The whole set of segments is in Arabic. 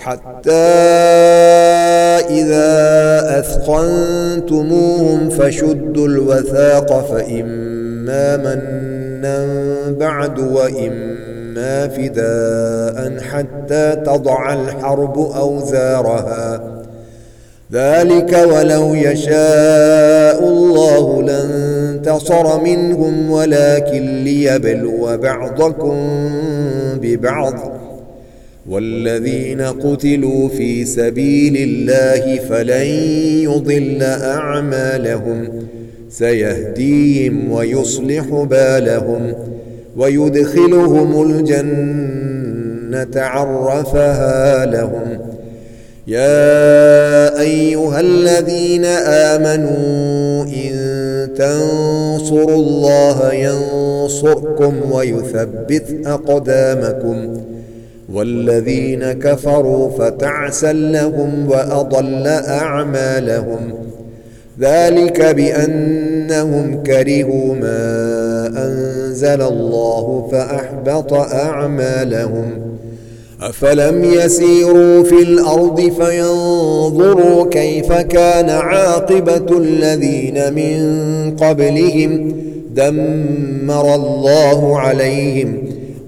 حتى إذا أثقنتموهم فشدوا الوثاق فإما منا بعد وإما فداء حتى تضع الحرب أوزارها. ذلك ولو يشاء الله لانتصر منهم ولكن ليبلو بعضكم ببعض. والذين قتلوا في سبيل الله فلن يضل أعمالهم. سيهديهم ويصلح بالهم. ويدخلهم الجنة عرفها لهم. يا أيها الذين آمنوا إن تنصروا الله ينصركم ويثبت أقدامكم. والذين كفروا فتعسا لهم وأضل أعمالهم. ذلك بأنهم كرهوا ما أنزل الله فأحبط أعمالهم. أفلم يسيروا في الأرض فينظروا كيف كان عاقبة الذين من قبلهم. دمر الله عليهم.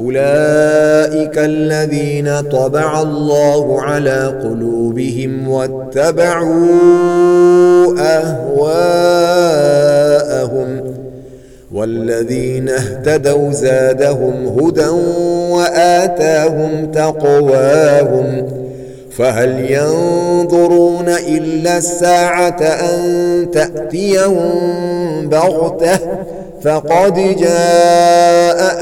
أولئك الذين طبع الله على قلوبهم واتبعوا أهواءهم والذين اهتدوا زادهم هدى وآتاهم تقواهم فهل ينظرون إلا الساعة أن تأتيهم بغتة فقد جاء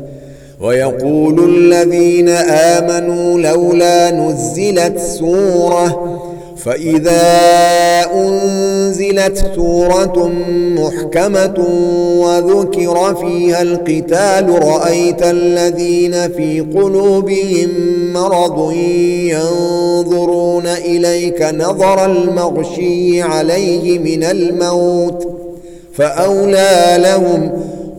ويقول الذين آمنوا لولا نزلت سورة فإذا أنزلت سورة محكمة وذكر فيها القتال رأيت الذين في قلوبهم مرض ينظرون إليك نظر المغشي عليه من الموت فأولى لهم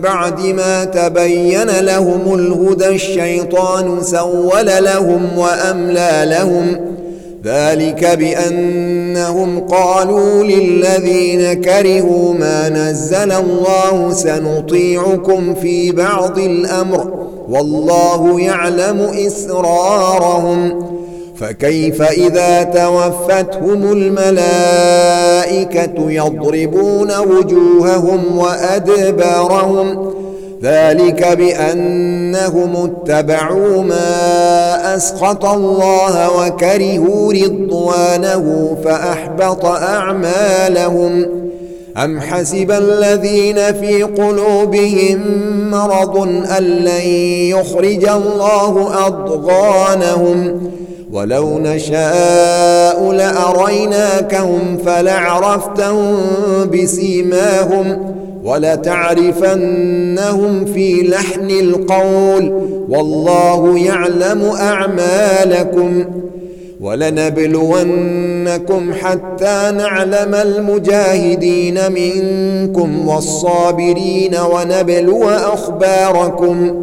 بعد ما تبين لهم الهدى الشيطان سول لهم وأملى لهم ذلك بأنهم قالوا للذين كرهوا ما نزل الله سنطيعكم في بعض الأمر والله يعلم إسرارهم فكيف إذا توفتهم الملائكة يضربون وجوههم وأدبارهم ذلك بأنهم اتبعوا ما أسخط الله وكرهوا رضوانه فأحبط أعمالهم أم حسب الذين في قلوبهم مرض أن لن يخرج الله أضغانهم ولو نشاء لأريناكهم فلعرفتهم بسيماهم ولتعرفنهم في لحن القول والله يعلم أعمالكم ولنبلونكم حتى نعلم المجاهدين منكم والصابرين ونبلو أخباركم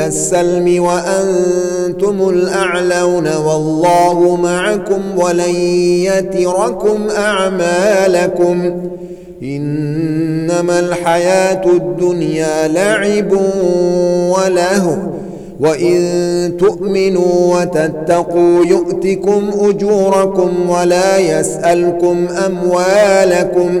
إلى السلم وأنتم الأعلون والله معكم ولن يتركم أعمالكم إنما الحياة الدنيا لعب وله وإن تؤمنوا وتتقوا يؤتكم أجوركم ولا يسألكم أموالكم